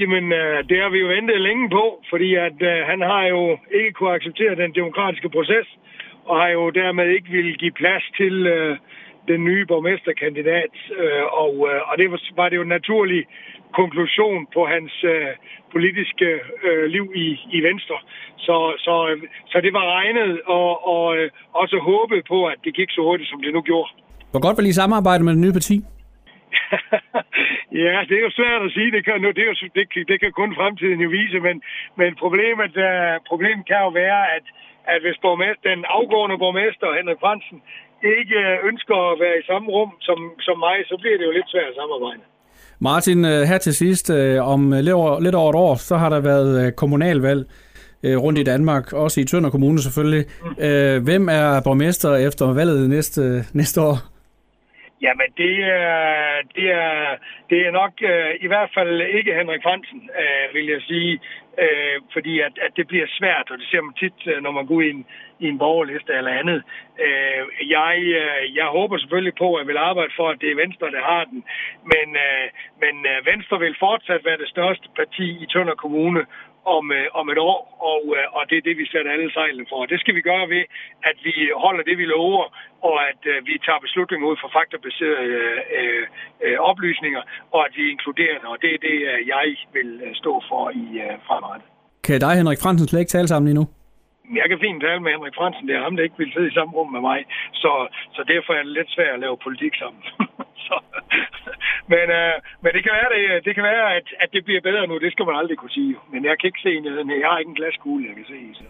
Jamen, øh, det har vi jo ventet længe på, fordi at øh, han har jo ikke kunne acceptere den demokratiske proces, og har jo dermed ikke ville give plads til øh, den nye borgmesterkandidat. Øh, og, øh, og det var, var det jo en naturlig konklusion på hans øh, politiske øh, liv i, i Venstre. Så, så, øh, så det var regnet, og, og øh, også håbet på, at det gik så hurtigt, som det nu gjorde. Hvor godt vil I samarbejde med det nye parti? ja, det er jo svært at sige. Det kan, det, er jo, det, det kan kun fremtiden jo vise, men, men problemet, uh, problemet kan jo være, at, at hvis borgmester, den afgående borgmester, Henrik Fransen, ikke ønsker at være i samme rum som, som mig, så bliver det jo lidt svært at samarbejde. Martin, øh, her til sidst, øh, om lidt over, lidt over et år, så har der været kommunalvalg rundt i Danmark, også i Tønder Kommune selvfølgelig. Mm. Hvem er borgmester efter valget næste, næste år? Jamen, det er, det er, det er nok øh, i hvert fald ikke Henrik Fransen, øh, vil jeg sige. Øh, fordi at, at det bliver svært, og det ser man tit, øh, når man går ind i en borgerliste eller andet. Øh, jeg, øh, jeg håber selvfølgelig på, at jeg vil arbejde for, at det er Venstre, der har den. Men, øh, men øh, Venstre vil fortsat være det største parti i Tønder Kommune, om, øh, om et år, og, øh, og det er det, vi sætter alle sejlene for. Det skal vi gøre ved, at vi holder det, vi lover, og at øh, vi tager beslutninger ud fra faktabaserede øh, øh, oplysninger, og at vi inkluderer det, og det er det, øh, jeg vil øh, stå for i øh, fremadrettet. Kan dig, Henrik Fransen, slet ikke tale sammen lige nu? jeg kan fint tale med Henrik Fransen. Det er ham, der ikke vil sidde i samme rum med mig. Så, så derfor er det lidt svært at lave politik sammen. så, men, øh, men det kan være, det, det kan være at, at det bliver bedre nu. Det skal man aldrig kunne sige. Men jeg kan ikke se noget. Jeg har ikke en glaskugle, jeg kan se. Så.